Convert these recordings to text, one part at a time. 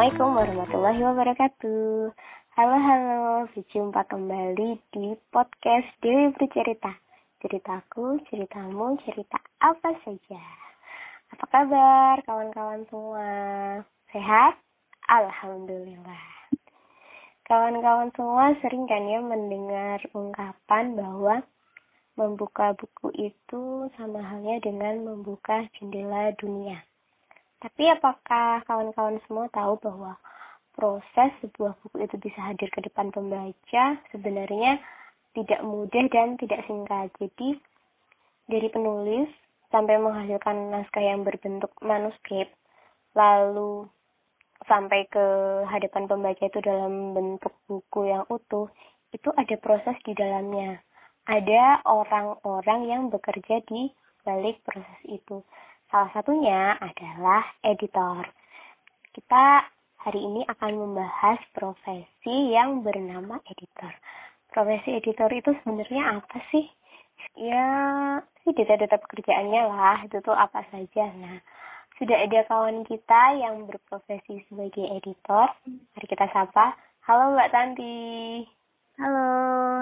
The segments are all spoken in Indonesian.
Assalamualaikum warahmatullahi wabarakatuh. Halo halo, berjumpa kembali di podcast Dewi Bercerita. Ceritaku, ceritamu, cerita apa saja. Apa kabar kawan-kawan semua? Sehat? Alhamdulillah. Kawan-kawan semua sering kan ya mendengar ungkapan bahwa membuka buku itu sama halnya dengan membuka jendela dunia. Tapi apakah kawan-kawan semua tahu bahwa proses sebuah buku itu bisa hadir ke depan pembaca sebenarnya tidak mudah dan tidak singkat. Jadi dari penulis sampai menghasilkan naskah yang berbentuk manuskrip, lalu sampai ke hadapan pembaca itu dalam bentuk buku yang utuh, itu ada proses di dalamnya ada orang-orang yang bekerja di balik proses itu. Salah satunya adalah editor. Kita hari ini akan membahas profesi yang bernama editor. Profesi editor itu sebenarnya apa sih? Ya, sih data-data pekerjaannya lah, itu tuh apa saja. Nah, sudah ada kawan kita yang berprofesi sebagai editor. Mari kita sapa. Halo Mbak Tanti. Halo,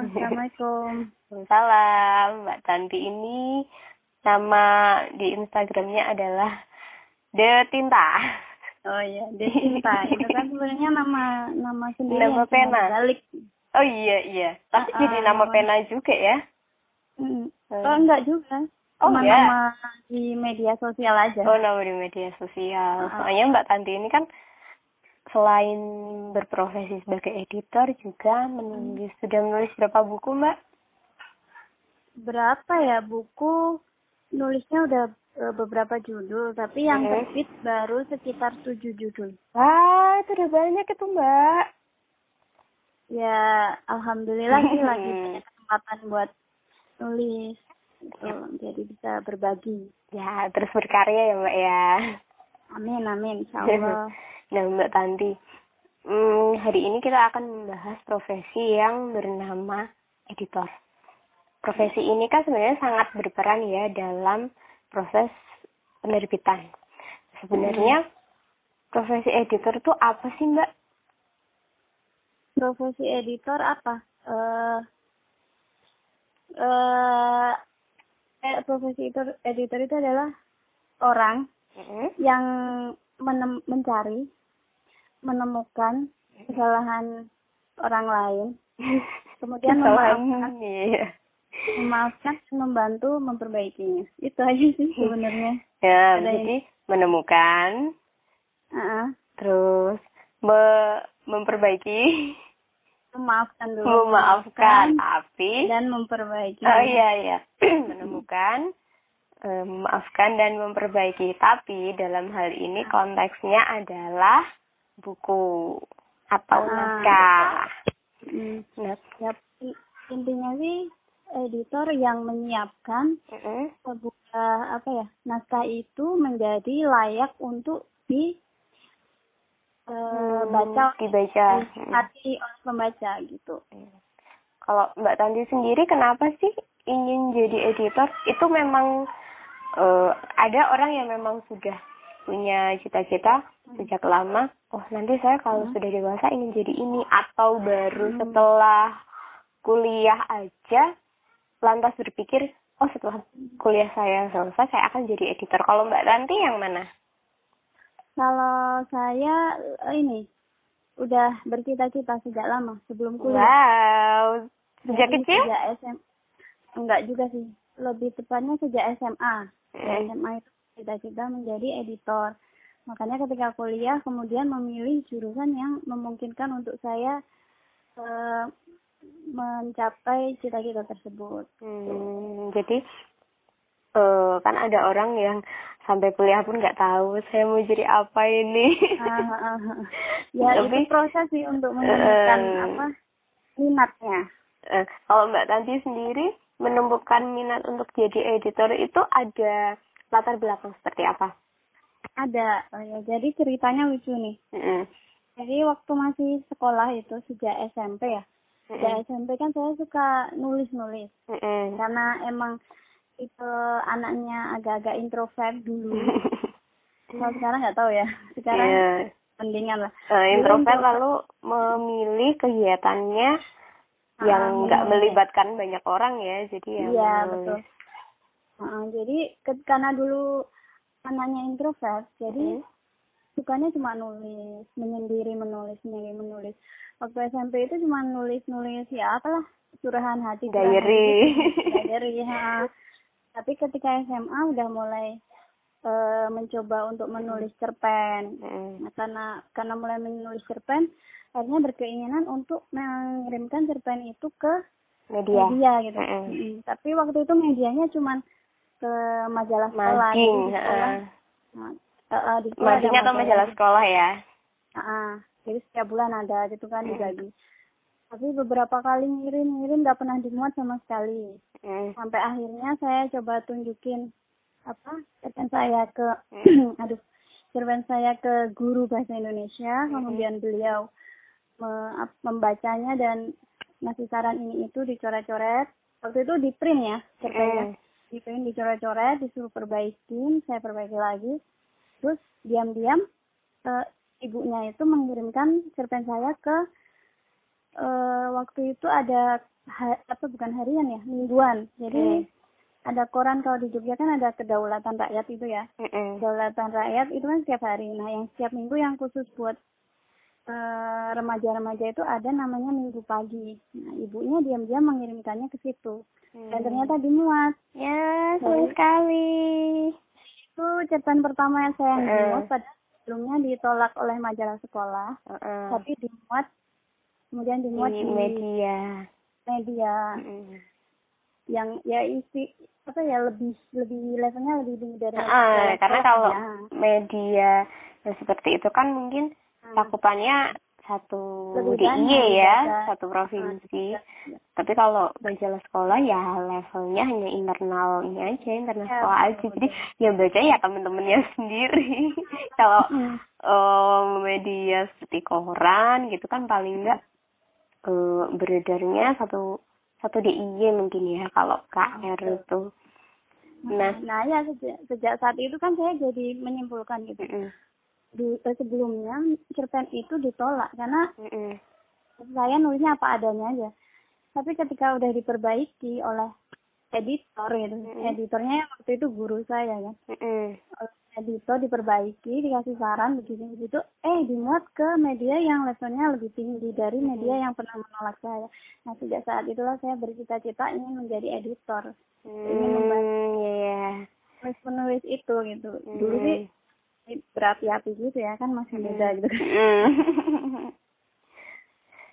Assalamualaikum. Salam, Mbak Tanti ini nama di Instagramnya adalah The Tinta. Oh iya, The Tinta. Itu kan sebenarnya nama nama sendiri. Nama pena. Balik. Oh iya iya. Tapi uh, jadi nama pena juga ya? Hmm. Oh enggak juga. Oh Cuma ya. nama di media sosial aja. Oh nama di media sosial. Soalnya Mbak Tanti ini kan selain berprofesi sebagai editor juga menulis hmm. sudah menulis berapa buku mbak? Berapa ya buku nulisnya udah uh, beberapa judul tapi yang Oke. terbit baru sekitar tujuh judul. Wah itu udah banyak itu mbak. Ya alhamdulillah sih lagi punya kesempatan buat nulis gitu jadi bisa berbagi. Ya terus berkarya ya mbak ya. Amin amin insyaallah. Nah, Mbak Tanti, hmm, hari ini kita akan membahas profesi yang bernama editor. Profesi ini kan sebenarnya sangat berperan ya dalam proses penerbitan. Sebenarnya profesi editor itu apa sih Mbak? Profesi editor apa? Eh uh, uh, profesi editor, editor itu adalah orang Mm -hmm. yang menem mencari menemukan kesalahan orang lain, kemudian memaafkan, iya. Memaafkan, membantu memperbaikinya. Itu aja sih sebenarnya. Ya, jadi menemukan, Uh-uh. terus me memperbaiki, Memaafkan dulu. memaafkan, tapi dan memperbaiki. oh iya iya, menemukan, eh, memaafkan dan memperbaiki. Tapi dalam hal ini konteksnya adalah buku atau Ah. naskah. Hmm. Nah, i- intinya sih editor yang menyiapkan mm-mm. sebuah apa ya naskah itu menjadi layak untuk di eh, Hmm, baca dibaca. hati oleh pembaca gitu. Kalau Mbak Tanti sendiri kenapa sih ingin jadi editor? Itu memang eh, ada orang yang memang sudah punya cita-cita sejak lama. Oh nanti saya kalau Hmm. sudah dewasa ingin jadi ini atau baru Hmm. setelah kuliah aja lantas berpikir oh setelah kuliah saya selesai saya akan jadi editor. Kalau Mbak Tanti yang mana? Kalau saya ini udah bercita-cita sejak lama sebelum kuliah. Wow, sejak Jadi kecil? Sejak SM enggak juga sih. Lebih tepatnya sejak SMA. Sejak Hmm. SMA itu cita-cita menjadi editor. Makanya ketika kuliah kemudian memilih jurusan yang memungkinkan untuk saya eh, mencapai cita-cita tersebut. Hmm, jadi eh kan ada orang yang sampai kuliah pun nggak tahu saya mau jadi apa ini. Ah, ah, ah. ya Tapi, itu proses sih untuk menemukan eh, apa minatnya. eh, kalau Mbak Tanti sendiri menemukan minat untuk jadi editor itu ada latar belakang seperti apa? Ada, oh ya, jadi ceritanya lucu nih. Mm-mm. Jadi waktu masih sekolah itu sejak SMP ya. Sejak SMP kan saya suka nulis-nulis karena emang itu anaknya agak-agak introvert dulu. Kalau sekarang nggak tahu ya. Sekarang Iya. mendingan lah uh, introvert lalu memilih kegiatannya yang Ah, nggak menulis. melibatkan banyak orang ya jadi ya Iya betul. Heeh, jadi ke- karena dulu anaknya introvert, jadi Hmm. sukanya cuma nulis, menyendiri menulis, menyendiri menulis. Waktu SMP itu cuma nulis-nulis ya apalah curahan hati. Diary. Diary ya. Tapi ketika SMA udah mulai eh, mencoba untuk menulis cerpen. Mm. Nah, karena karena mulai menulis cerpen, akhirnya berkeinginan untuk mengirimkan cerpen itu ke media media gitu. Mm-mm. Mm-mm. Tapi waktu itu medianya cuman ke majalah sekolah. maging di sekolah, nah, eh, eh, di sekolah atau majalah sekolah ya Ah, jadi setiap bulan ada gitu kan dibagi. Tapi beberapa kali ngirim-ngirim nggak pernah dimuat sama sekali. Sampai akhirnya saya coba tunjukin apa cerpen saya ke aduh cerpen saya ke guru bahasa Indonesia, kemudian beliau me- membacanya dan ngasih saran ini itu dicoret-coret. Waktu itu di print ya cerpennya. Di print dicoret-coret, disuruh perbaikin, saya perbaiki lagi. Terus diam-diam eh, ibunya itu mengirimkan cerpen saya ke eh, waktu itu ada ha- apa bukan harian ya mingguan. Jadi Hmm. ada koran kalau di Jogja kan ada kedaulatan rakyat itu ya. Mm-mm. kedaulatan rakyat itu kan setiap hari. Nah yang setiap minggu yang khusus buat eh, remaja-remaja itu ada namanya minggu pagi. Nah ibunya diam-diam mengirimkannya ke situ. Dan Hmm. ternyata dimuat. Ya senang sekali. itu cerpen pertama yang saya dimuat pada sebelumnya ditolak oleh majalah sekolah Heeh. tapi dimuat kemudian dimuat di di media media Mm. yang ya isi apa ya lebih lebih levelnya lebih tinggi dari majalah karena kalau ya. media yang seperti itu kan mungkin cakupannya satu Lebih DIY ya, bisa. satu provinsi. Ah, iya. Tapi kalau majalah sekolah ya levelnya hanya internal ini aja, internal Ya, sekolah betul, aja. betul. Jadi ya baca ya temen-temennya sendiri. kalau Hmm. eh, media seperti koran gitu kan paling enggak eh, beredarnya satu satu DIY mungkin ya kalau KR itu. Nah, nah ya sejak, sejak saat itu kan saya jadi menyimpulkan gitu mm-mm, di eh, sebelumnya cerpen itu ditolak karena mm-mm, saya nulisnya apa adanya aja tapi ketika udah diperbaiki oleh editor gitu Mm-mm. editornya waktu itu guru saya kan mm-mm. oleh editor diperbaiki dikasih saran begini begitu eh dimuat ke media yang levelnya lebih tinggi dari media yang pernah menolak saya nah sejak saat itulah saya bercita-cita ingin menjadi editor ingin membantu Hmm, ya ya. penulis penulis itu gitu dulu Hmm. sih berapi-api gitu ya kan masih muda gitu kan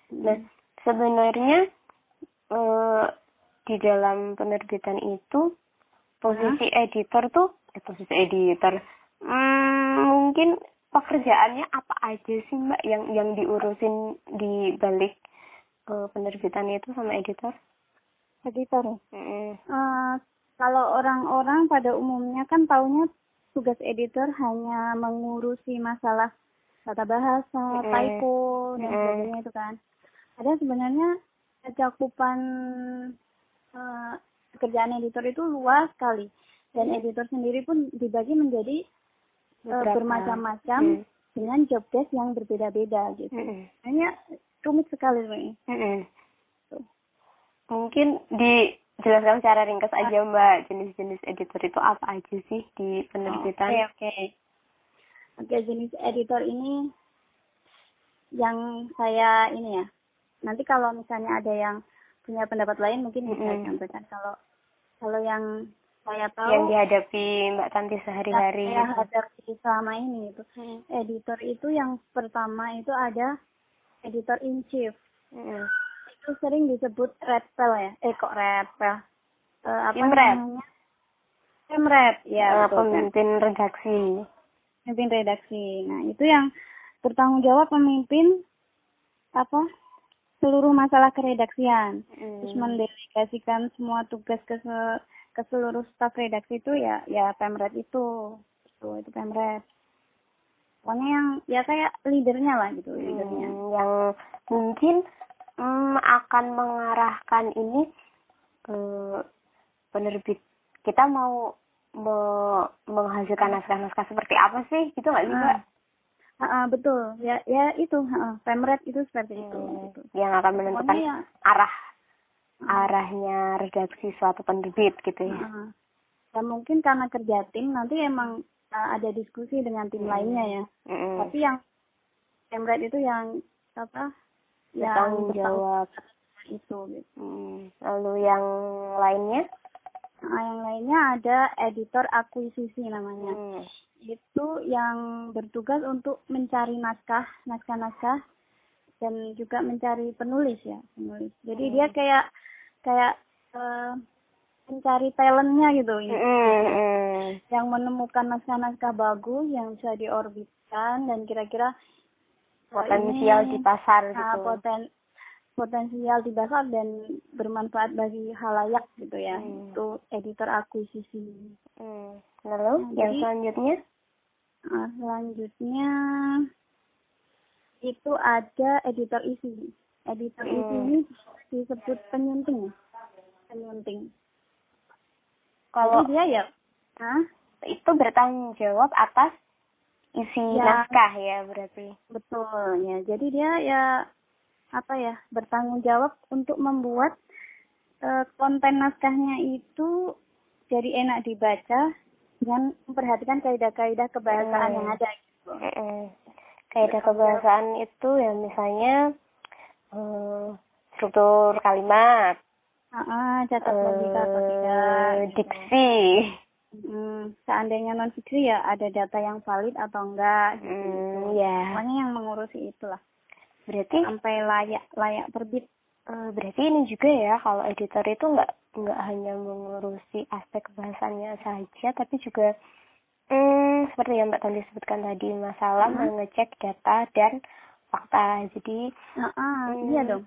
Mm. nah, sebenarnya eh, di dalam penerbitan itu posisi editor tuh eh, posisi editor hmm, mungkin pekerjaannya apa aja sih mbak yang yang diurusin di balik eh, penerbitan itu sama editor? editor ya Mm. Eh, kalau orang-orang pada umumnya kan taunya tugas editor hanya mengurusi masalah tata bahasa, Mm-mm. typo dan sebagainya itu kan. Ada sebenarnya cakupan eh, pekerjaan editor itu luas sekali dan Mm. editor sendiri pun dibagi menjadi Beberapa. bermacam-macam Mm. dengan job desk yang berbeda-beda gitu. Mm-mm. Hanya rumit sekali sebenarnya. Tuh. Mungkin dijelaskan secara ringkas aja Mbak, jenis-jenis editor itu apa aja sih di penerbitan? Oke, oke. Oke, jenis editor ini yang saya ini ya. Nanti kalau misalnya ada yang punya pendapat lain mungkin bisa Mm-mm. sampaikan. Kalau kalau yang saya tahu Yang dihadapi Mbak Tanti sehari-hari. saya gitu. hadapi selama ini itu Mm. editor itu yang pertama itu ada editor in chief. Mm. Itu sering disebut redpel ya. Eh kok redpel? Eh, apa Imret. namanya? Imret, ya Eh, betul kan. pemimpin redaksi. pemimpin redaksi. Nah, itu yang bertanggung jawab memimpin apa? seluruh masalah keredaksian. Mm. Terus mendelegasikan semua tugas ke ke seluruh staf redaksi itu ya ya Pemret itu. Itu itu Pemret. Pokoknya yang ya kayak leadernya lah gitu, leadernya. Hmm, yang mungkin mm, akan mengarahkan ini eh, penerbit kita mau me- menghasilkan naskah-naskah seperti apa sih gitu nggak sih mbak? Nah, Ah, betul. Ya ya itu, heeh. Pemret itu seperti itu. Hmm, gitu. yang akan menentukan Pokoknya ya arah arahnya redaksi suatu penerbit gitu ya. Heeh. Ya mungkin karena kerja tim nanti emang uh, ada diskusi dengan tim lainnya ya. Mm-mm. Tapi yang Pemret itu yang apa? Bertanggung jawab. itu gitu. Hmm, Lalu yang lainnya? Nah, yang lainnya ada editor akuisisi namanya. Hmm. Itu yang bertugas untuk mencari naskah, naskah-naskah dan juga mencari penulis ya, penulis. Jadi Hmm. dia kayak kayak eh, mencari talentnya gitu. Hmm, hmm. yang menemukan naskah-naskah bagus yang bisa diorbitkan dan kira-kira Potensial ini, di pasar gitu. poten potensial di pasar dan bermanfaat bagi halayak gitu ya Hmm. itu editor akuisisi Hmm. Lalu Nah, yang jadi- selanjutnya? Nah, selanjutnya itu ada editor isi editor isi Hmm. ini disebut penyunting penyunting Kalau Jadi dia ya Hah? itu bertanggung jawab atas isi Ya. naskah ya berarti. Betul ya. Jadi dia ya apa ya bertanggung jawab untuk membuat eh, konten naskahnya itu jadi enak dibaca dengan memperhatikan kaidah-kaidah kebahasaan Hmm. yang ada. Gitu. Mm-mm. Kaidah kebahasaan itu ya misalnya eh, struktur kalimat, ah, catat logika atau eh, tidak. gitu. diksi, Hmm, seandainya non fiksi ya ada data yang valid atau enggak. Gitu. Hmm, ya. Pokoknya yang mengurusi itulah Berarti sampai layak layak terbit. eh, berarti ini juga ya kalau editor itu nggak nggak hanya mengurusi aspek bahasanya saja, tapi juga hmm, seperti yang Mbak Tanti sebutkan tadi masalah Hmm. mengecek data dan fakta. Jadi Ah, ah, Hmm. iya dong.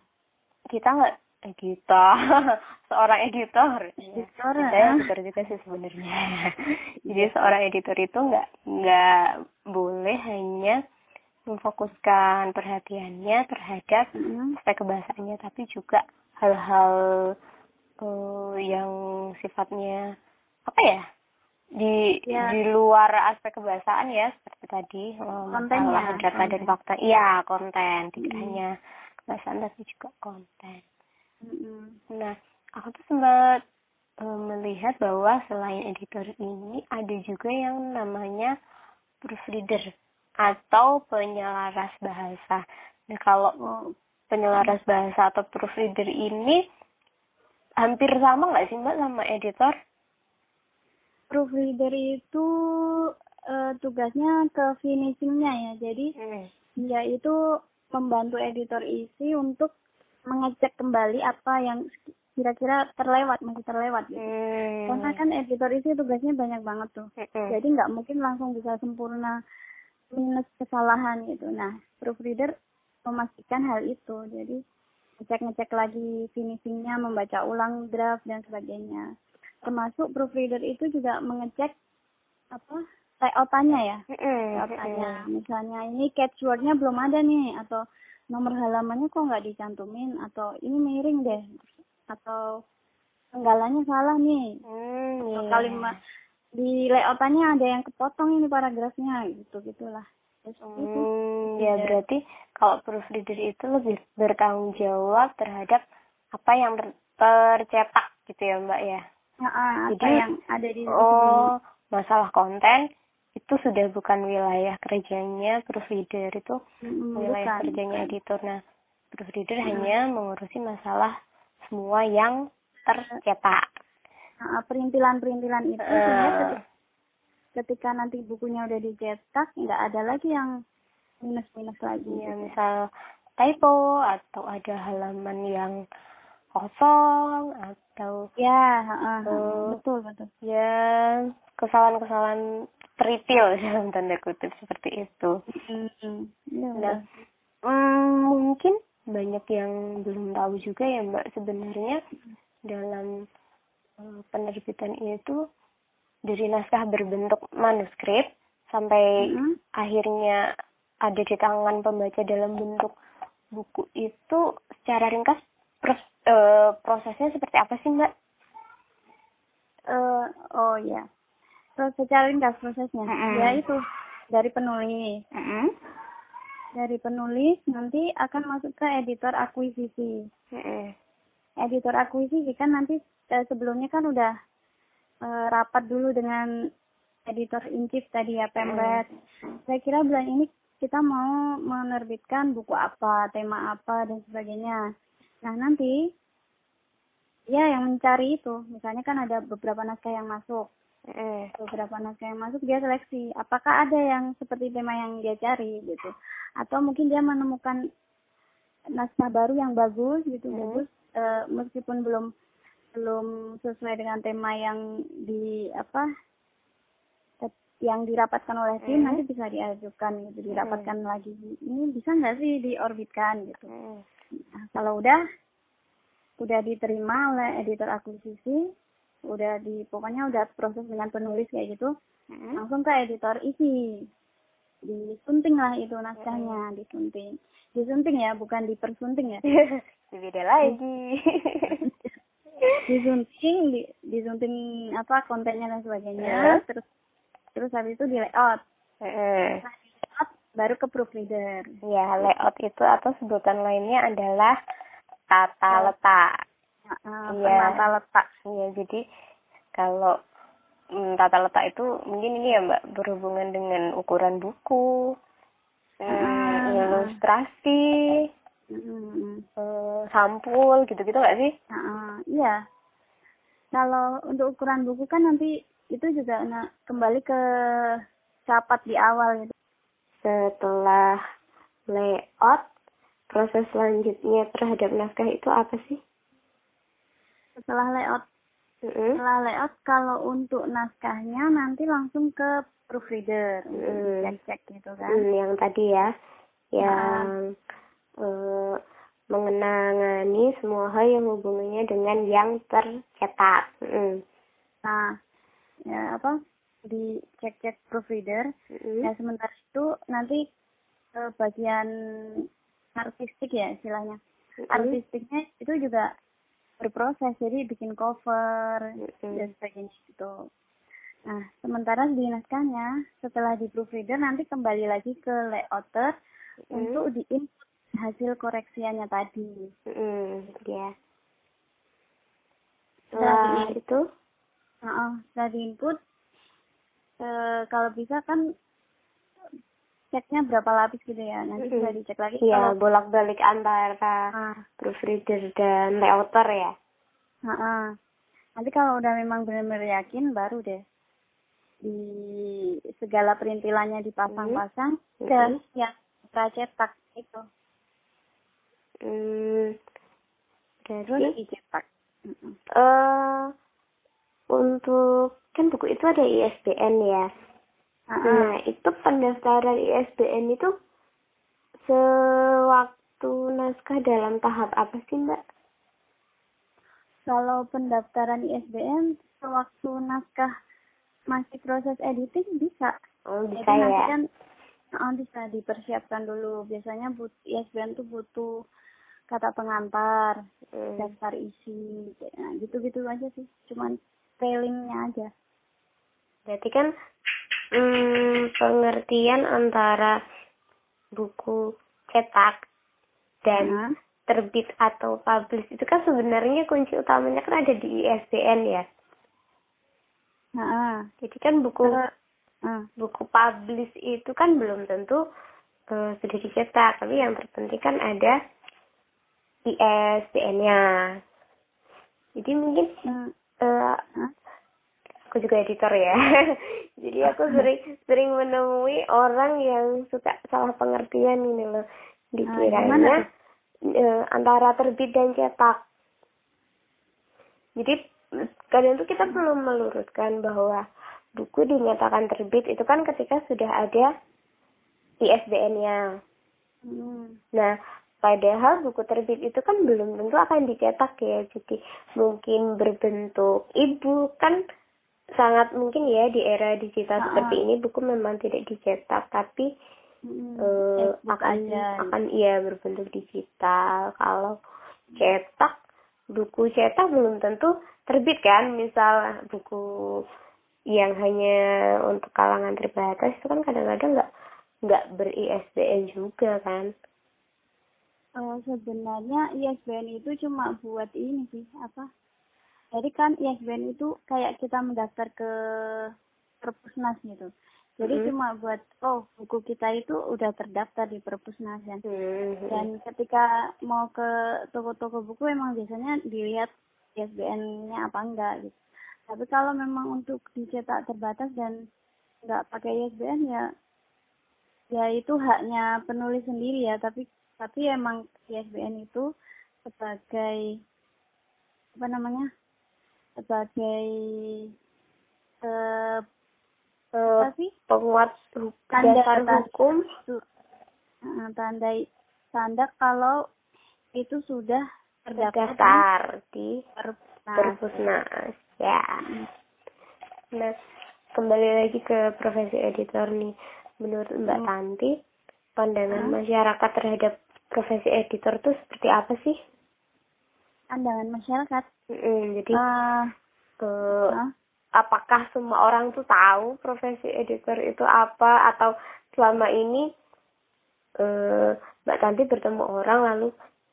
kita nggak kita seorang editor Editor, ya. saya editor juga sih sebenarnya jadi seorang editor itu nggak nggak boleh hanya memfokuskan perhatiannya terhadap Mm-mm. aspek kebahasaannya tapi juga hal-hal eh, yang sifatnya apa ya di Ya. di luar aspek kebahasaan ya seperti tadi eh, Kontennya, masalah data dan konten. fakta iya konten tidak Mm. hanya kebahasaan tapi juga konten. Nah aku tuh sempat eh, melihat bahwa selain editor ini ada juga yang namanya proofreader atau penyelaras bahasa nah kalau penyelaras bahasa atau proofreader ini hampir sama nggak sih mbak sama editor? proofreader itu eh, tugasnya ke finishingnya ya. Jadi dia itu membantu editor isi untuk mengecek kembali apa yang kira-kira terlewat masih terlewat gitu. Hmm. Karena kan editor isi tugasnya banyak banget tuh. Mm-mm. Jadi nggak mungkin langsung bisa sempurna minus kesalahan gitu. Nah, proofreader memastikan hal itu. Jadi ngecek-ngecek lagi finishingnya, membaca ulang draft dan sebagainya. Termasuk proofreader itu juga mengecek apa layoutannya ya. Mm-mm. Layoutannya. Misalnya ini catchwordnya belum ada nih atau nomor halamannya kok nggak dicantumin atau ini miring deh atau penggalannya salah nih Hmm, atau iya. kalimat di layoutannya ada yang kepotong ini paragrafnya gitu gitulah terus itu Hmm, ya Iya. berarti kalau proofreader itu lebih bertanggung jawab terhadap apa yang ter- tercetak gitu ya mbak ya? ya, ah, apa Jadi, yang ada di Oh, masalah konten itu sudah bukan wilayah kerjanya proofreader itu Mm, wilayah bukan, kerjanya editor. Nah, proofreader Hmm. hanya mengurusi masalah semua yang tercetak. Nah, perintilan-perintilan itu sehingga ketika, ketika nanti bukunya udah dicetak nggak ada lagi yang minus-minus lagi Ya, gitu. misal typo atau ada halaman yang kosong atau ya ah, Oh. betul betul ya kesalahan-kesalahan trivial dalam tanda kutip seperti itu. Mm, iya, Nah, hmm, mungkin banyak yang belum tahu juga ya Mbak sebenarnya dalam eh, penerbitan itu dari naskah berbentuk manuskrip sampai Mm-mm. akhirnya ada di tangan pembaca dalam bentuk buku itu secara ringkas pros- eh, prosesnya seperti apa sih Mbak? Eh, oh ya. Terus secara ringkas prosesnya. Mm-mm. Ya itu dari penulis. dari penulis nanti akan masuk ke editor akuisisi. Mm-mm. Editor akuisisi kan nanti eh, sebelumnya kan udah eh, rapat dulu dengan editor in chief tadi ya Pemret. Saya kira bulan ini kita mau menerbitkan buku apa, tema apa dan sebagainya. Nah nanti ya yang mencari itu, misalnya kan ada beberapa naskah yang masuk Mm-mm. beberapa naskah yang masuk dia seleksi apakah ada yang seperti tema yang dia cari gitu atau mungkin dia menemukan naskah baru yang bagus gitu Hmm. bagus eh, meskipun belum belum sesuai dengan tema yang di apa eh, yang dirapatkan oleh tim Hmm. nanti bisa diajukan gitu dirapatkan lagi ini bisa nggak sih diorbitkan gitu Mm-mm. Nah, kalau udah udah diterima oleh editor akuisisi, udah di pokoknya udah proses dengan penulis kayak gitu, Mm-mm. langsung ke editor isi. Disunting lah itu naskahnya, disunting. Disunting ya, bukan dipersunting ya. Beda lagi. disunting, di, disunting apa kontennya dan sebagainya, Ya. terus terus habis itu di layout. Mm-mm. Nah, di layout baru ke proofreader. Ya, layout itu atau sebutan lainnya adalah tata letak. Nah, Iya. penata letak. Iya, jadi kalau mm, tata letak itu mungkin ini ya Mbak berhubungan dengan ukuran buku, mm, Ah. ilustrasi, eh, sampul gitu-gitu nggak sih? Nah, iya. Kalau untuk ukuran buku kan nanti itu juga nah, kembali ke capat di awal gitu. Setelah layout, proses selanjutnya terhadap naskah itu apa sih? Setelah layout, Mm-mm. setelah layout kalau untuk naskahnya nanti langsung ke proofreader, Hmm. cek-cek gitu kan. Hmm, yang tadi ya, yang eh, mengenangani semua hal yang hubungannya dengan yang tercetak. Mm. Nah, ya apa? Dicek-cek proofreader. Mm. Ya sementara itu nanti ke bagian artistik ya istilahnya. Mm. artistiknya itu juga berproses jadi bikin cover Mm-mm. dan sebagainya gitu nah sementara di naskahnya setelah di proofreader nanti kembali lagi ke layouter Mm. untuk di input hasil koreksiannya tadi Mm, ya. Setelah Setelah itu, nah, setelah di input eh, kalau bisa kan ceknya berapa lapis gitu ya nanti bisa dicek lagi ya kalau bolak-balik antara nah, proofreader dan layouter ya. nah, ah. nanti kalau udah memang benar-benar yakin baru deh di segala perintilannya dipasang-pasang Mhm. dan yang pracetak itu Hmm, terus dicetak Mm-mm. eh untuk kan buku itu ada ISBN ya. Ah, ah. Nah, itu pendaftaran ISBN itu sewaktu naskah dalam tahap apa sih, Mbak? kalau pendaftaran ISBN sewaktu naskah masih proses editing bisa Oh, Jadi bisa nanti ya. kan ah, bisa dipersiapkan dulu biasanya but ISBN tuh butuh kata pengantar Hmm. daftar isi nah, gitu-gitu aja sih cuman trailingnya aja Berarti kan hmm, pengertian antara buku cetak dan Nah, terbit atau publish itu kan sebenarnya kunci utamanya kan ada di ISBN ya. nah, Jadi kan buku buku publish itu kan belum tentu eh, sudah dicetak, tapi yang terpenting kan ada ISBN-nya. Jadi mungkin hmm, ah, aku juga editor ya. Jadi aku sering sering menemui orang yang suka salah pengertian ini loh. gimana Dikiranya eh, antara terbit dan cetak. Jadi kadang tuh kita perlu meluruskan bahwa buku dinyatakan terbit itu kan ketika sudah ada ISBN-nya. hmm, Nah, padahal buku terbit itu kan belum tentu akan dicetak ya. Jadi mungkin berbentuk e-book kan sangat mungkin ya di era digital Ah, seperti ini buku memang tidak dicetak tapi hmm, eh, akan aja akan iya berbentuk digital. Kalau cetak buku cetak belum tentu terbit kan. Misal buku yang hanya untuk kalangan terbatas itu kan kadang-kadang nggak nggak ber ISBN juga kan uh, sebenarnya ISBN itu cuma buat ini sih apa jadi kan ISBN itu kayak kita mendaftar ke perpusnas gitu jadi hmm. cuma buat oh buku kita itu udah terdaftar di perpusnas kan hmm. dan ketika mau ke toko-toko buku emang biasanya dilihat ISBN-nya apa enggak gitu tapi kalau memang untuk dicetak terbatas dan nggak pakai ISBN ya ya itu haknya penulis sendiri ya tapi tapi emang ISBN itu sebagai apa namanya sebagai uh, uh, apa sih penguat tanda dasar hukum uh, tanda tanda kalau itu sudah terdaftar di perpusnas ya nah kembali lagi ke profesi editor nih menurut Mbak hmm. Tanti pandangan hmm. masyarakat terhadap profesi editor tuh seperti apa sih? Pandangan masyarakat. Mm, jadi uh, uh, uh. apakah semua orang tuh tahu profesi editor itu apa atau selama ini uh, Mbak Tanti bertemu orang lalu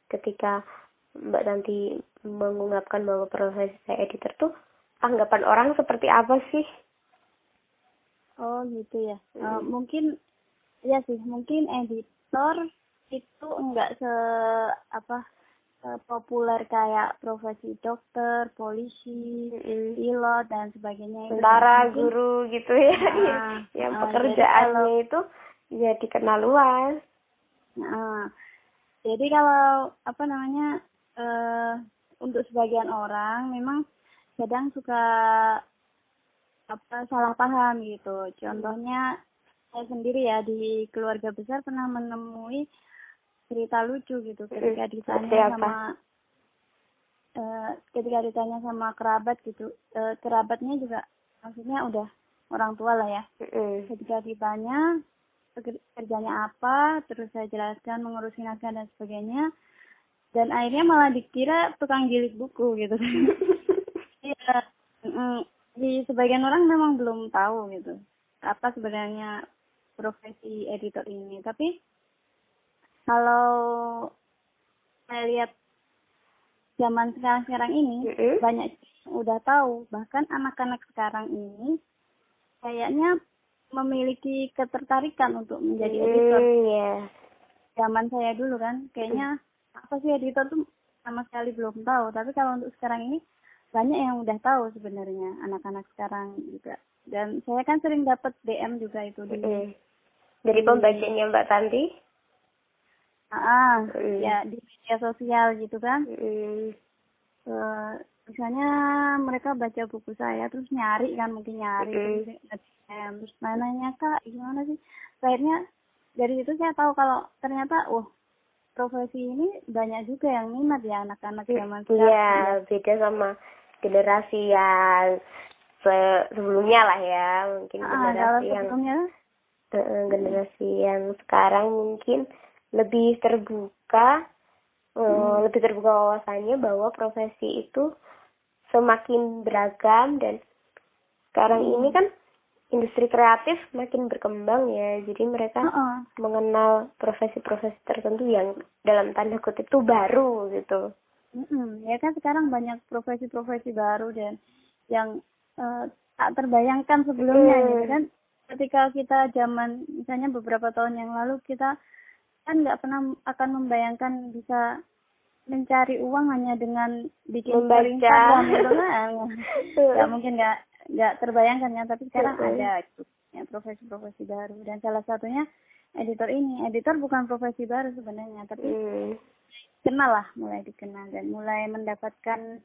ketika Mbak Tanti mengungkapkan bahwa profesi saya editor tuh tanggapan orang seperti apa sih? Oh gitu ya. Hmm. Uh, mungkin ya sih mungkin editor itu enggak se apa se populer kayak profesi dokter, polisi, mm pilot dan sebagainya. Tentara, guru gitu ya. Nah, yang uh, pekerjaannya kalau, itu ya dikenal luas. Nah, jadi kalau apa namanya uh, untuk sebagian orang memang kadang suka apa salah paham gitu. Contohnya saya sendiri ya di keluarga besar pernah menemui cerita lucu gitu ketika ditanya sama uh, ketika ditanya sama kerabat gitu uh, kerabatnya juga maksudnya udah orang tua lah ya. Mm. ketika ditanya kerjanya apa? Terus saya jelaskan mengurusi naskah dan sebagainya. Dan akhirnya malah dikira tukang jilid buku gitu. Iya di sebagian orang memang belum tahu gitu apa sebenarnya profesi editor ini. Tapi kalau saya lihat zaman sekarang sekarang ini mm-hmm. banyak udah tahu bahkan anak-anak sekarang ini kayaknya memiliki ketertarikan untuk menjadi mm, editor. Yeah. Zaman saya dulu kan kayaknya mm. apa sih editor tuh sama sekali belum tahu tapi kalau untuk sekarang ini banyak yang udah tahu sebenarnya anak-anak sekarang juga dan saya kan sering dapat DM juga itu di mm. dari pembacanya Mbak Tanti ah mm. ya di media sosial gitu kan mm. uh, misalnya mereka baca buku saya terus nyari kan mungkin nyari mm. terus, nanya kak gimana sih akhirnya dari situ saya tahu kalau ternyata wah profesi ini banyak juga yang minat ya anak-anak zaman sekarang iya beda sama generasi yang sebelumnya lah ya mungkin ah, generasi yang sebelumnya? generasi yang sekarang mungkin lebih terbuka eh, hmm. lebih terbuka wawasannya bahwa profesi itu semakin beragam dan sekarang hmm. ini kan industri kreatif makin berkembang ya jadi mereka uh -uh. mengenal profesi-profesi tertentu yang dalam tanda kutip itu baru gitu mm -hmm. ya kan sekarang banyak profesi-profesi baru dan yang uh, tak terbayangkan sebelumnya mm. gitu kan ketika kita zaman misalnya beberapa tahun yang lalu kita kan nggak pernah akan membayangkan bisa mencari uang hanya dengan bikin membaca. kan? Nggak mungkin nggak nggak terbayangkan ya tapi sekarang Betul. ada ya, profesi-profesi baru. Dan salah satunya editor ini. Editor bukan profesi baru sebenarnya tapi hmm. kenal lah mulai dikenal. Dan mulai mendapatkan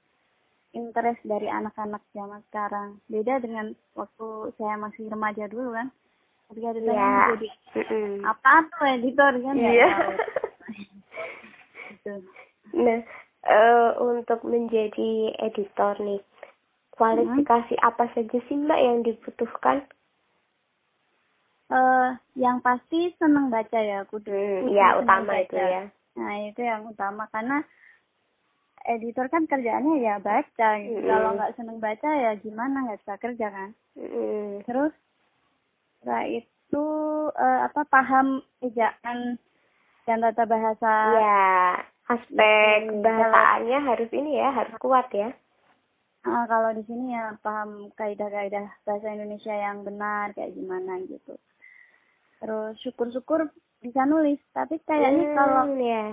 interest dari anak-anak zaman sekarang. Beda dengan waktu saya masih remaja dulu kan ketika ditanya yeah. jadi mm apa tuh editor kan yeah. ya gitu. nah uh, untuk menjadi editor nih kualifikasi hmm. apa saja sih mbak yang dibutuhkan uh, yang pasti senang baca ya kudu hmm, ya utama baca. itu ya nah itu yang utama karena editor kan kerjaannya ya baca gitu. Mm. Kalau nggak seneng baca ya gimana nggak bisa kerja kan. Mm. Terus setelah itu uh, apa paham ejaan dan tata bahasa. Ya, aspek Hmm, bahasaannya harus ini ya, harus kuat ya. Ah, kalau di sini ya paham kaidah-kaidah bahasa Indonesia yang benar kayak gimana gitu. Terus syukur-syukur bisa nulis, tapi kayaknya Hmm, kalau ya.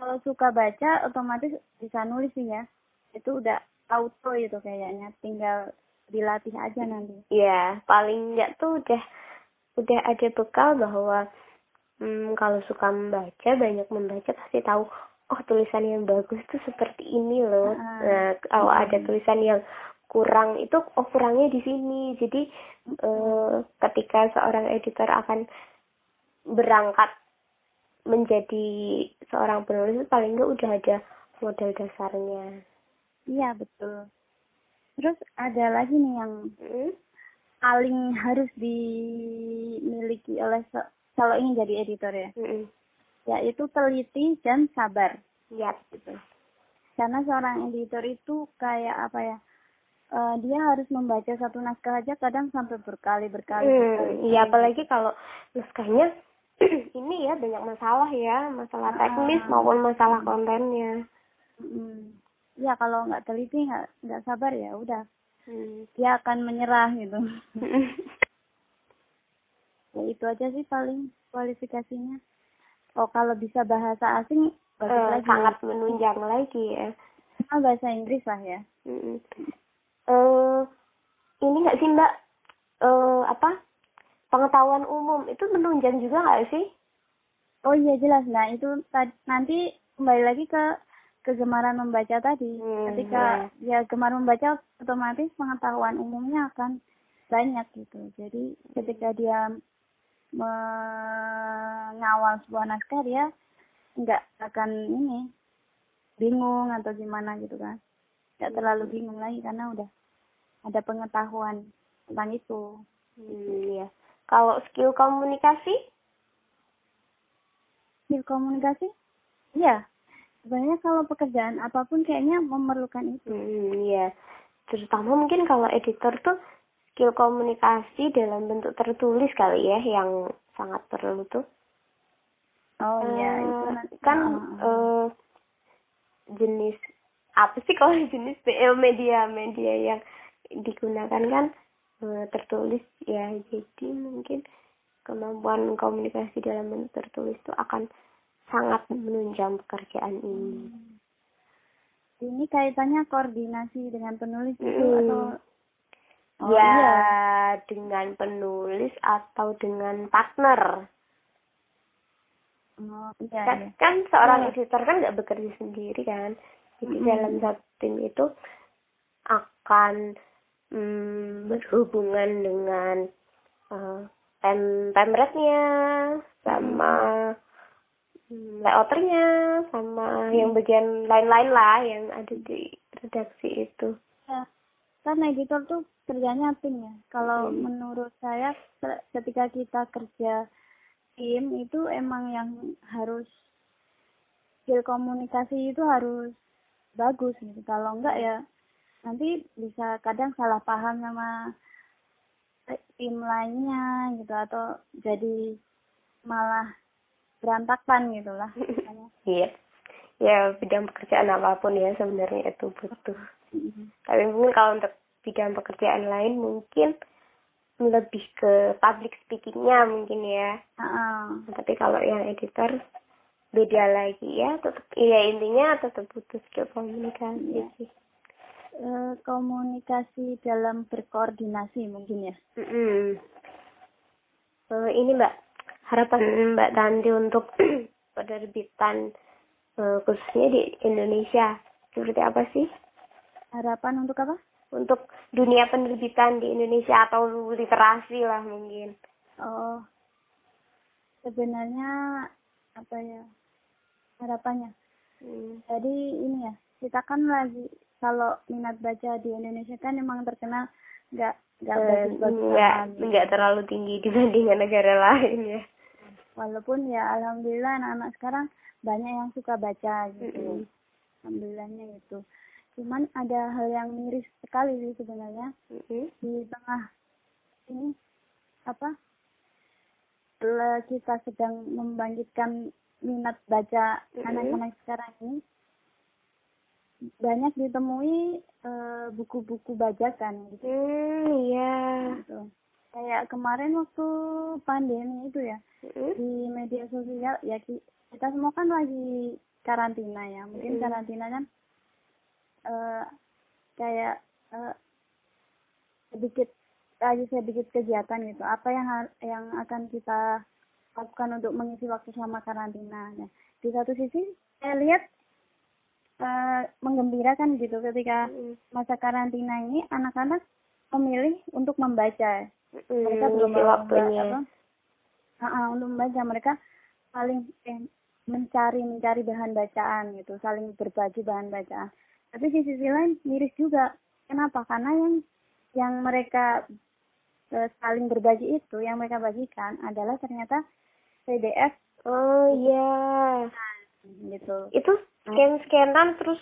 kalau suka baca otomatis bisa nulis sih ya. Itu udah auto itu kayaknya, tinggal dilatih aja nanti. Ya, paling enggak tuh udah udah ada bekal bahwa hmm, kalau suka membaca, banyak membaca pasti tahu oh tulisan yang bagus tuh seperti ini loh. Ah. Nah, kalau Hmm. ada tulisan yang kurang itu oh kurangnya di sini. Jadi eh, ketika seorang editor akan berangkat menjadi seorang penulis paling enggak udah ada model dasarnya. Iya, betul. Terus ada lagi nih yang Hmm? paling harus dimiliki oleh kalau ingin jadi editor ya, Mm-mm. yaitu teliti dan sabar. Yap. gitu. Karena seorang editor itu kayak apa ya? eh, dia harus membaca satu naskah aja kadang sampai berkali berkali. Hmm, iya apalagi kalau naskahnya ini ya banyak masalah ya, masalah teknis Ah. maupun masalah kontennya. Mm. Ya kalau nggak teliti nggak nggak sabar ya udah Hmm. dia akan menyerah gitu. ya itu aja sih paling kualifikasinya. Oh kalau bisa bahasa asing bagus Eh, lagi. sangat menunjang lagi ya. Ah, bahasa Inggris lah ya. Hmm. Eh, ini nggak sih mbak? Eh, apa? Pengetahuan umum itu menunjang juga nggak sih? Oh iya jelas. Nah itu nanti kembali lagi ke kegemaran membaca tadi. Hmm, Ketika ya gemar membaca, otomatis pengetahuan umumnya akan banyak gitu. Jadi ketika dia mengawal sebuah naskah dia nggak akan ini bingung atau gimana gitu kan. Nggak terlalu bingung lagi karena udah ada pengetahuan tentang itu. Hmm, ya. Kalau skill komunikasi? skill komunikasi iya sebenarnya kalau pekerjaan apa pun kayaknya memerlukan itu Hmm, ya. Terutama mungkin kalau editor tuh skill komunikasi dalam bentuk tertulis kali ya yang sangat perlu tuh. oh iya Eh, itu nanti kan eh, jenis apa sih kalau jenis eh, media-media yang digunakan kan eh, tertulis ya jadi mungkin kemampuan komunikasi dalam bentuk tertulis itu akan sangat menunjang pekerjaan ini. ini kaitannya koordinasi dengan penulis itu Hmm. atau oh ya iya dengan penulis atau dengan partner. oh iya, kan, iya. kan seorang Iya. editor kan nggak bekerja sendiri kan jadi Mm-mm. dalam satu tim itu akan mm, berhubungan dengan uh, pem pemretnya sama mm, layouternya sama yang bagian lain-lain lah yang ada di redaksi itu. Ya, kan editor tuh kerjanya tim ya. Kalau Hmm. menurut saya ke- ketika kita kerja tim itu emang yang harus skill komunikasi itu harus bagus gitu. Kalau enggak ya nanti bisa kadang salah paham sama tim lainnya gitu atau jadi malah berantakan gitu lah makanya. iya ya bidang pekerjaan apa pun ya sebenarnya itu butuh tapi mungkin kalau untuk bidang pekerjaan lain mungkin lebih ke public speakingnya mungkin ya Heeh. tapi kalau yang editor beda lagi ya tetap ya intinya tetap butuh skill komunikasi Iya. sih Eh, komunikasi dalam berkoordinasi mungkin ya Mm-mm. Eh, ini mbak harapan mbak Tanti untuk penerbitan eh, khususnya di Indonesia. Seperti apa sih? Harapan untuk apa? Untuk dunia penerbitan di Indonesia atau literasi lah mungkin. Oh sebenarnya apa ya? Harapannya? Hmm. jadi ini ya kita kan lagi kalau minat baca di Indonesia kan emang terkenal nggak nggak Eh, nggak nggak terlalu tinggi dibandingkan negara lain ya walaupun ya alhamdulillah anak-anak sekarang banyak yang suka baca gitu Mm-mm. alhamdulillahnya itu cuman ada hal yang miris sekali sih sebenarnya Mm-mm. di tengah ini apa kita sedang membangkitkan minat baca anak-anak sekarang ini banyak ditemui eh, buku-buku bajakan gitu. Hmm, iya. gitu. Kayak kemarin waktu pandemi itu ya Mm-mm. di media sosial ya ki- kita semua kan lagi karantina ya. Mungkin Mm. karantina kan eh, kayak eh, sedikit lagi sedikit kegiatan gitu. Apa yang yang akan kita lakukan untuk mengisi waktu selama karantina. Nah, di satu sisi saya lihat eh, menggembirakan gitu ketika Mm-mm. masa karantina ini anak-anak memilih untuk membaca. Mereka belum memba- apa, ah, untuk membaca mereka saling eh, mencari mencari bahan bacaan gitu, saling berbagi bahan bacaan. Tapi di sisi lain miris juga. Kenapa? Karena yang yang mereka eh, saling berbagi itu, yang mereka bagikan adalah ternyata PDF Oh iya. gitu. Itu scan-scanan terus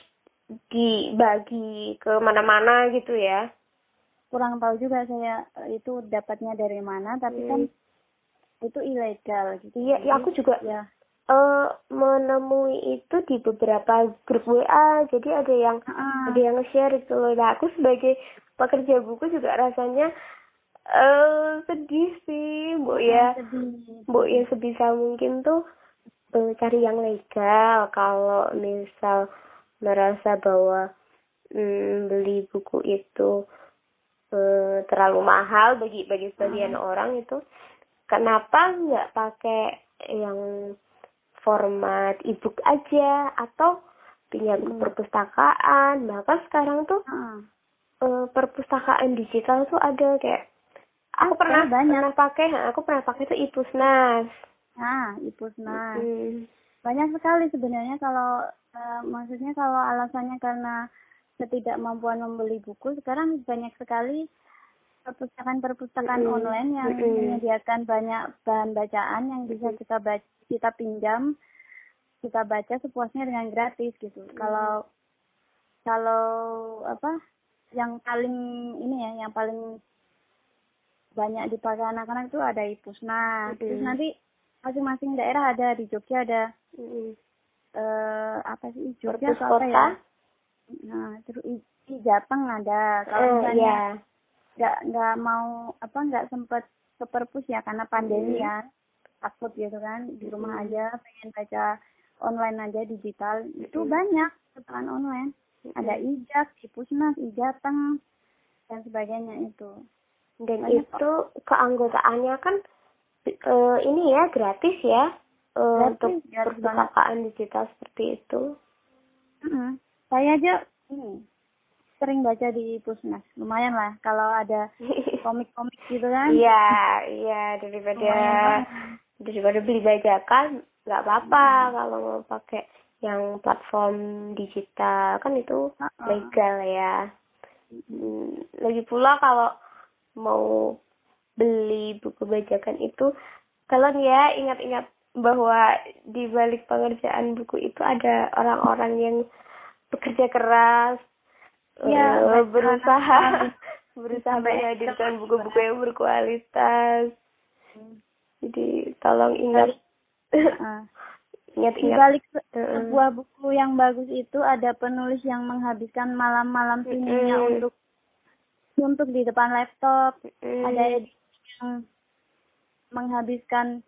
dibagi ke mana-mana gitu ya. Kurang tahu juga saya eh, itu dapatnya dari mana, tapi Hmm. kan itu ilegal gitu. Iya, ya aku juga Ya. eh menemui itu di beberapa grup WA. Jadi ada yang Ah, ada yang nge-share itu loh. Nah, aku sebagai pekerja buku juga rasanya eh sedih sih, Bu ya. sedih. Bu ya sebisa mungkin tuh eh, cari yang legal kalau misal merasa bahwa mm, beli buku itu eh, terlalu mahal bagi bagi sebagian orang itu kenapa nggak pakai yang format ebook aja atau pinjam Hmm. perpustakaan bahkan sekarang tuh Ah. eh, perpustakaan digital tuh ada kayak aku pernah banyak. pernah pakai aku pernah pakai tuh ipusnas Nah, Ipusnas. Hmm. Banyak sekali sebenarnya kalau eh, maksudnya kalau alasannya karena ketidakmampuan membeli buku, sekarang banyak sekali perpustakaan-perpustakaan Mm-mm. online yang Mm-mm. menyediakan banyak bahan bacaan yang bisa kita baca, kita pinjam, kita baca sepuasnya dengan gratis gitu. Kalau kalau apa yang paling ini ya, yang paling banyak dipakai anak-anak itu ada Ipusnas. Terus Mm-mm. nanti masing-masing daerah ada di Jogja ada Mm. eh apa sih Jogja atau apa ya? Nah, terus i, di Jateng ada. Kalau Eh, misalnya iya. nggak nggak mau apa nggak sempet ke perpus ya karena pandemi Hmm. ya takut gitu kan di rumah Hmm. aja pengen baca online aja digital itu Hmm. banyak perpustakaan online ada ijak Ipusnas Ijateng dan sebagainya itu dan banyak itu keanggotaannya kan eh, ini ya gratis ya eh, Gratis, untuk perpustakaan digital seperti itu Mm-mm. Saya aja ini sering baca di Pusnas. Lumayan lah kalau ada komik-komik gitu kan. Iya iya daripada Lumayan daripada beli bajakan nggak apa-apa kalau mau pakai yang platform digital. Kan itu Uh-uh. legal ya. Hmm, lagi pula kalau mau beli buku bajakan itu kalian ya ingat-ingat bahwa di balik pengerjaan buku itu ada orang-orang yang bekerja keras eh, baca berusaha berusaha menghadirkan buku-buku yang berkualitas Hmm. jadi tolong ingat. Di ingat-ingat balik sebuah buku yang bagus itu ada penulis yang menghabiskan malam-malam sunyinya Mm-mm. untuk untuk di depan laptop. Mm. Ada yang menghabiskan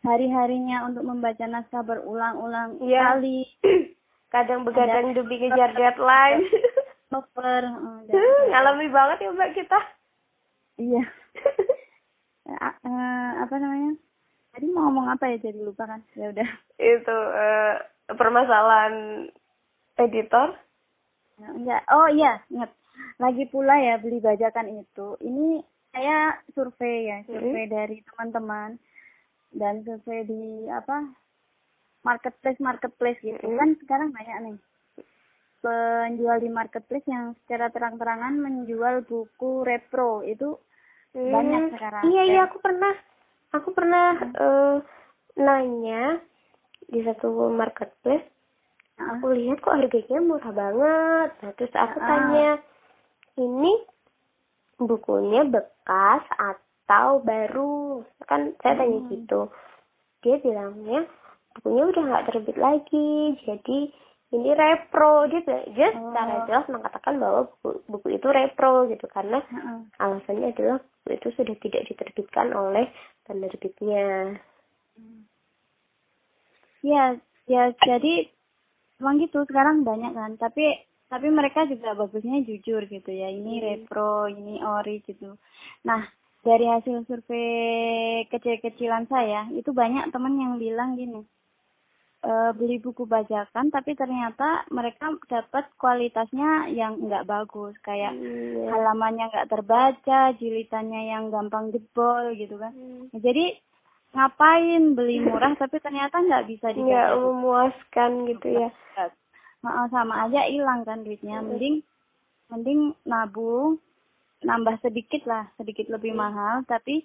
hari-harinya untuk membaca naskah berulang-ulang Iya. kali. kadang begadang demi ngejar deadline dan- ngalami banget ya mbak kita Iya. Eh, eh, apa namanya? Tadi mau ngomong apa ya jadi lupa kan? Ya udah. itu eh, permasalahan editor Nah, enggak. Oh iya, ingat. Lagi pula ya beli bajakan itu. Ini saya survei ya, survei dari teman-teman dan survei di apa? Marketplace marketplace gitu. Mm. Kan sekarang banyak nih penjual di marketplace yang secara terang-terangan menjual buku repro itu banyak Hmm, sekarang. iya iya aku pernah aku pernah eh, nanya di satu marketplace Heeh. aku lihat kok harganya murah banget nah terus aku Ah. tanya ini bukunya bekas atau baru kan saya tanya Hmm. gitu dia bilangnya bukunya udah nggak terbit lagi jadi ini repro dia dia Oh. secara jelas mengatakan bahwa buku, buku itu repro gitu karena Heeh. alasannya adalah buku itu sudah tidak diterbitkan oleh penerbitnya Ya, ya jadi emang gitu sekarang banyak kan. Tapi tapi mereka juga bagusnya jujur gitu ya. Ini Hmm. repro, ini ori gitu. Nah, dari hasil survei kecil-kecilan saya, itu banyak teman yang bilang gini. "Eh, beli buku bajakan tapi ternyata mereka dapat kualitasnya yang nggak bagus. Kayak Hmm, ya. halamannya nggak terbaca, jilitannya yang gampang jebol gitu kan. Hmm. Nah, jadi ngapain beli murah tapi ternyata nggak bisa nggak dibaca memuaskan gitu ya. Heeh, sama aja hilang kan duitnya. Mending mending nabung nambah sedikit lah sedikit lebih mahal tapi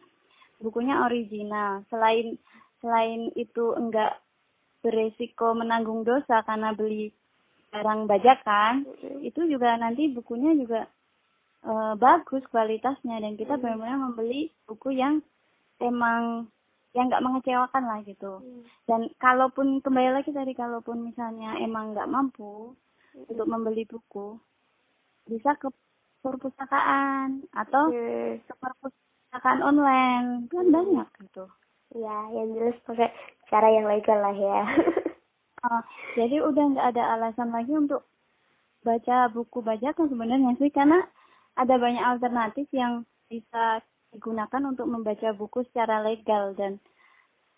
bukunya original. Selain selain itu enggak beresiko menanggung dosa karena beli barang bajakan itu juga nanti bukunya juga eh, bagus kualitasnya dan kita benar-benar membeli buku yang emang yang nggak mengecewakan lah gitu. Dan kalaupun kembali lagi tadi kalaupun misalnya emang nggak mampu untuk membeli buku bisa ke perpustakaan atau Hmm. ke perpustakaan online kan banyak gitu ya yang jelas pakai cara yang legal lah ya Ah, jadi udah nggak ada alasan lagi untuk baca buku bajakan sebenarnya sih karena ada banyak alternatif yang bisa digunakan untuk membaca buku secara legal dan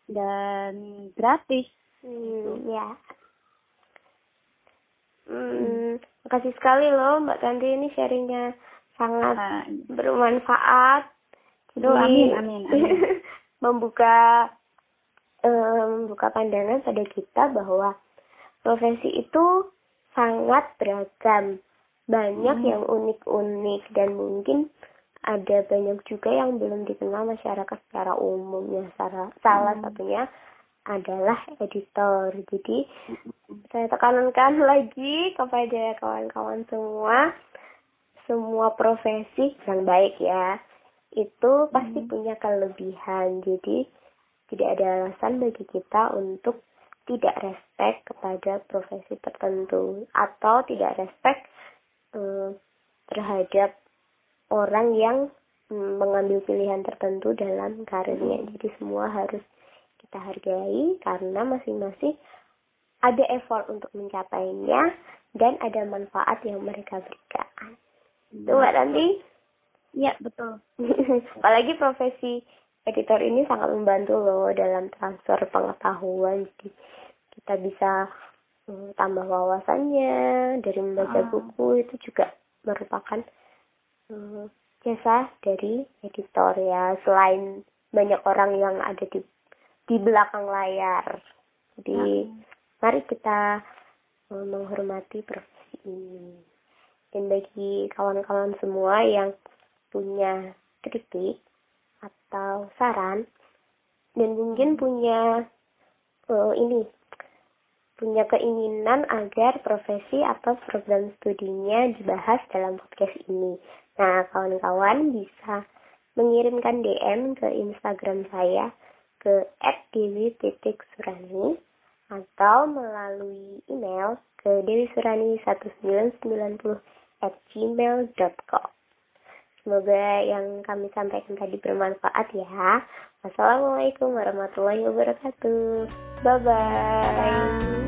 dan gratis. Hmm, ya. Hmm, makasih sekali loh Mbak Tanti ini sharingnya sangat Nah, bermanfaat. Aduh, amin, amin, amin. membuka eh, membuka pandangan pada kita bahwa profesi itu sangat beragam. Banyak Hmm. yang unik-unik dan mungkin ada banyak juga yang belum dikenal masyarakat secara umum ya salah, salah Hmm. satunya adalah editor jadi saya tekankan lagi kepada kawan-kawan semua semua profesi yang baik ya itu pasti Hmm. punya kelebihan jadi tidak ada alasan bagi kita untuk tidak respect kepada profesi tertentu atau tidak respect eh, terhadap orang yang mm, mengambil pilihan tertentu dalam karirnya. Jadi semua harus kita hargai karena masing-masing ada effort untuk mencapainya dan ada manfaat yang mereka berikan. Itu Mbak Tanti. Iya betul. Apalagi profesi editor ini sangat membantu loh dalam transfer pengetahuan. Jadi kita bisa mm, tambah wawasannya dari membaca Ah. buku itu juga merupakan mm, jasa dari editor ya selain banyak orang yang ada di di belakang layar. Jadi mari kita mm, menghormati profesi ini. Dan bagi kawan-kawan semua yang punya kritik atau saran dan mungkin punya eh, ini punya keinginan agar profesi atau program studinya dibahas dalam podcast ini. Nah, kawan-kawan bisa mengirimkan DM ke Instagram saya ke @dewi.surani atau melalui email ke dewisurani1990 at gmail.com. Semoga yang kami sampaikan tadi bermanfaat ya. Wassalamualaikum warahmatullahi wabarakatuh. Bye-bye.